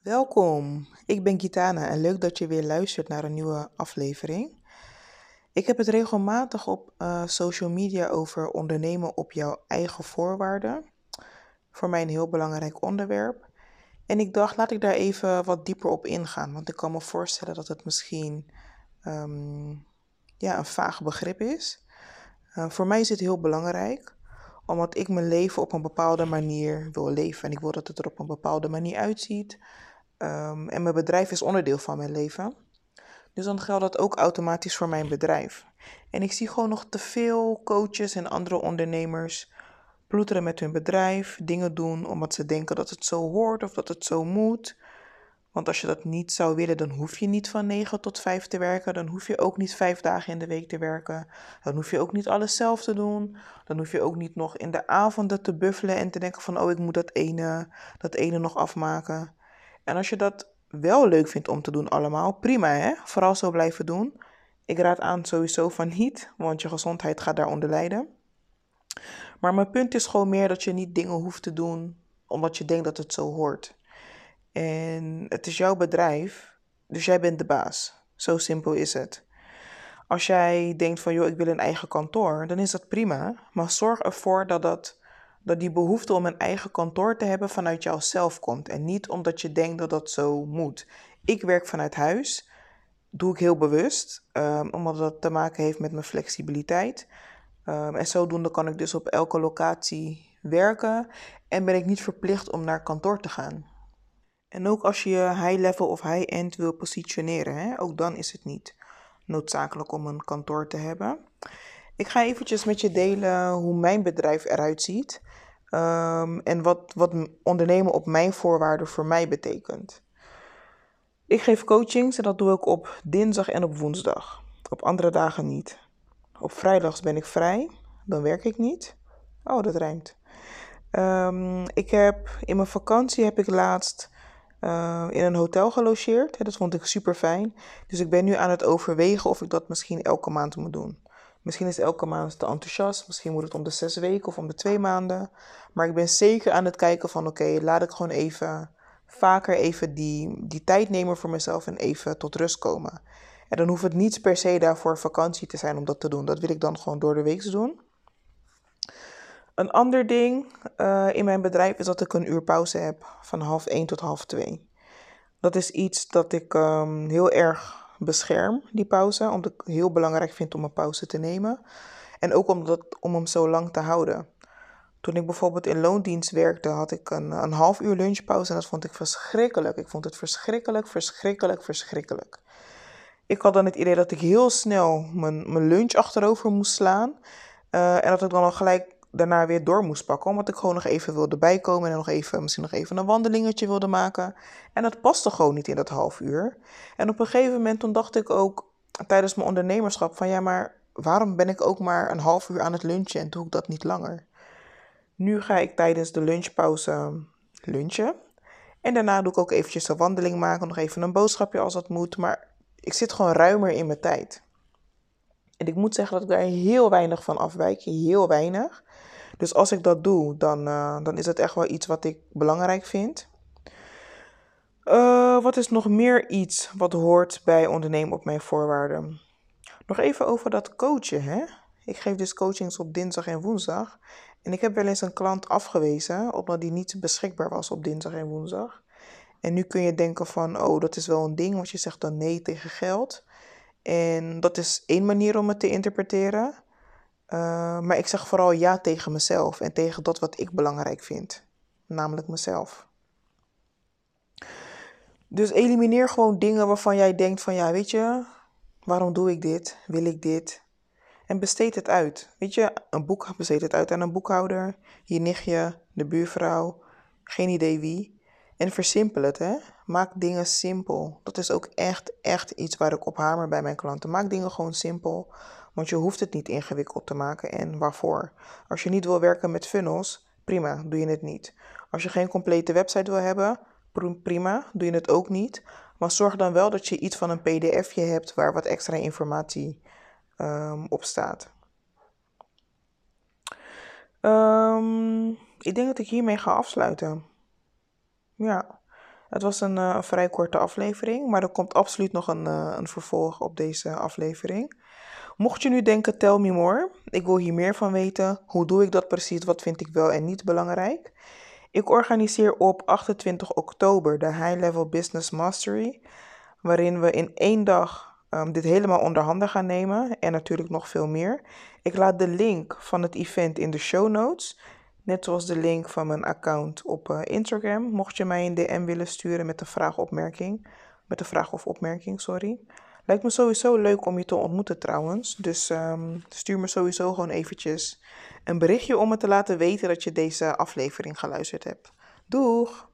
Welkom, ik ben Kitana en leuk dat je weer luistert naar een nieuwe aflevering. Ik heb het regelmatig op uh, social media over ondernemen op jouw eigen voorwaarden. Voor mij een heel belangrijk onderwerp. En ik dacht, laat ik daar even wat dieper op ingaan, want ik kan me voorstellen dat het misschien um, ja, een vaag begrip is. Uh, voor mij is het heel belangrijk, omdat ik mijn leven op een bepaalde manier wil leven. En ik wil dat het er op een bepaalde manier uitziet. Um, en mijn bedrijf is onderdeel van mijn leven. Dus dan geldt dat ook automatisch voor mijn bedrijf. En ik zie gewoon nog te veel coaches en andere ondernemers ploeteren met hun bedrijf, dingen doen omdat ze denken dat het zo hoort of dat het zo moet. Want als je dat niet zou willen, dan hoef je niet van 9 tot 5 te werken. Dan hoef je ook niet vijf dagen in de week te werken. Dan hoef je ook niet alles zelf te doen. Dan hoef je ook niet nog in de avonden te buffelen en te denken van oh, ik moet dat ene, dat ene nog afmaken. En als je dat wel leuk vindt om te doen allemaal, prima hè. Vooral zo blijven doen. Ik raad aan sowieso van niet, want je gezondheid gaat daaronder lijden. Maar mijn punt is gewoon meer dat je niet dingen hoeft te doen omdat je denkt dat het zo hoort. En het is jouw bedrijf, dus jij bent de baas. Zo simpel is het. Als jij denkt van, joh, ik wil een eigen kantoor, dan is dat prima. Maar zorg ervoor dat, dat, dat die behoefte om een eigen kantoor te hebben vanuit jouzelf komt. En niet omdat je denkt dat dat zo moet. Ik werk vanuit huis. Doe ik heel bewust, um, omdat dat te maken heeft met mijn flexibiliteit. Um, en zodoende kan ik dus op elke locatie werken en ben ik niet verplicht om naar kantoor te gaan. En ook als je je high-level of high-end wil positioneren, hè, ook dan is het niet noodzakelijk om een kantoor te hebben. Ik ga eventjes met je delen hoe mijn bedrijf eruit ziet um, en wat, wat ondernemen op mijn voorwaarden voor mij betekent. Ik geef coachings en dat doe ik op dinsdag en op woensdag. Op andere dagen niet. Op vrijdags ben ik vrij, dan werk ik niet. Oh, dat rijmt. Um, ik heb in mijn vakantie heb ik laatst uh, in een hotel gelogeerd. Dat vond ik super fijn. Dus ik ben nu aan het overwegen of ik dat misschien elke maand moet doen. Misschien is elke maand te enthousiast. Misschien moet het om de zes weken of om de twee maanden. Maar ik ben zeker aan het kijken van oké, laat ik gewoon even vaker even die, die tijd nemen voor mezelf en even tot rust komen. En dan hoeft het niet per se daarvoor vakantie te zijn om dat te doen. Dat wil ik dan gewoon door de week doen. Een ander ding uh, in mijn bedrijf is dat ik een uur pauze heb van half 1 tot half 2. Dat is iets dat ik um, heel erg bescherm, die pauze. Omdat ik heel belangrijk vind om een pauze te nemen. En ook omdat, om hem zo lang te houden. Toen ik bijvoorbeeld in loondienst werkte, had ik een, een half uur lunchpauze. En dat vond ik verschrikkelijk. Ik vond het verschrikkelijk, verschrikkelijk, verschrikkelijk. Ik had dan het idee dat ik heel snel mijn, mijn lunch achterover moest slaan. Uh, en dat ik dan al gelijk daarna weer door moest pakken. Omdat ik gewoon nog even wilde bijkomen en nog even, misschien nog even een wandelingetje wilde maken. En dat paste gewoon niet in dat half uur. En op een gegeven moment toen dacht ik ook tijdens mijn ondernemerschap van ja, maar waarom ben ik ook maar een half uur aan het lunchen en doe ik dat niet langer? Nu ga ik tijdens de lunchpauze lunchen. En daarna doe ik ook eventjes een wandeling maken, nog even een boodschapje als dat moet. Maar ik zit gewoon ruimer in mijn tijd. En ik moet zeggen dat ik daar heel weinig van afwijk, heel weinig. Dus als ik dat doe, dan, uh, dan is het echt wel iets wat ik belangrijk vind. Uh, wat is nog meer iets wat hoort bij ondernemen op mijn voorwaarden? Nog even over dat coachen. Hè? Ik geef dus coachings op dinsdag en woensdag. En ik heb wel eens een klant afgewezen omdat die niet beschikbaar was op dinsdag en woensdag. En nu kun je denken van, oh, dat is wel een ding, want je zegt dan nee tegen geld. En dat is één manier om het te interpreteren. Uh, maar ik zeg vooral ja tegen mezelf en tegen dat wat ik belangrijk vind, namelijk mezelf. Dus elimineer gewoon dingen waarvan jij denkt van ja, weet je, waarom doe ik dit? Wil ik dit? En besteed het uit. Weet je, een boek besteed het uit aan een boekhouder, je nichtje, de buurvrouw, geen idee wie. En versimpel het, hè. Maak dingen simpel. Dat is ook echt, echt iets waar ik op hamer bij mijn klanten. Maak dingen gewoon simpel. Want je hoeft het niet ingewikkeld te maken. En waarvoor? Als je niet wil werken met funnels, prima, doe je het niet. Als je geen complete website wil hebben, prima, doe je het ook niet. Maar zorg dan wel dat je iets van een pdfje hebt waar wat extra informatie um, op staat. Um, ik denk dat ik hiermee ga afsluiten. Ja. Het was een, uh, vrij korte aflevering, maar er komt absoluut nog een, uh, een vervolg op deze aflevering. Mocht je nu denken, tell me more, ik wil hier meer van weten. Hoe doe ik dat precies? Wat vind ik wel en niet belangrijk? Ik organiseer op 28 oktober de High Level Business Mastery, waarin we in één dag um, dit helemaal onder handen gaan nemen en natuurlijk nog veel meer. Ik laat de link van het event in de show notes. Net zoals de link van mijn account op uh, Instagram. Mocht je mij een DM willen sturen met een vraag, opmerking. Met een vraag of opmerking, sorry. Lijkt me sowieso leuk om je te ontmoeten trouwens. Dus um, stuur me sowieso gewoon eventjes een berichtje om me te laten weten dat je deze aflevering geluisterd hebt. Doeg!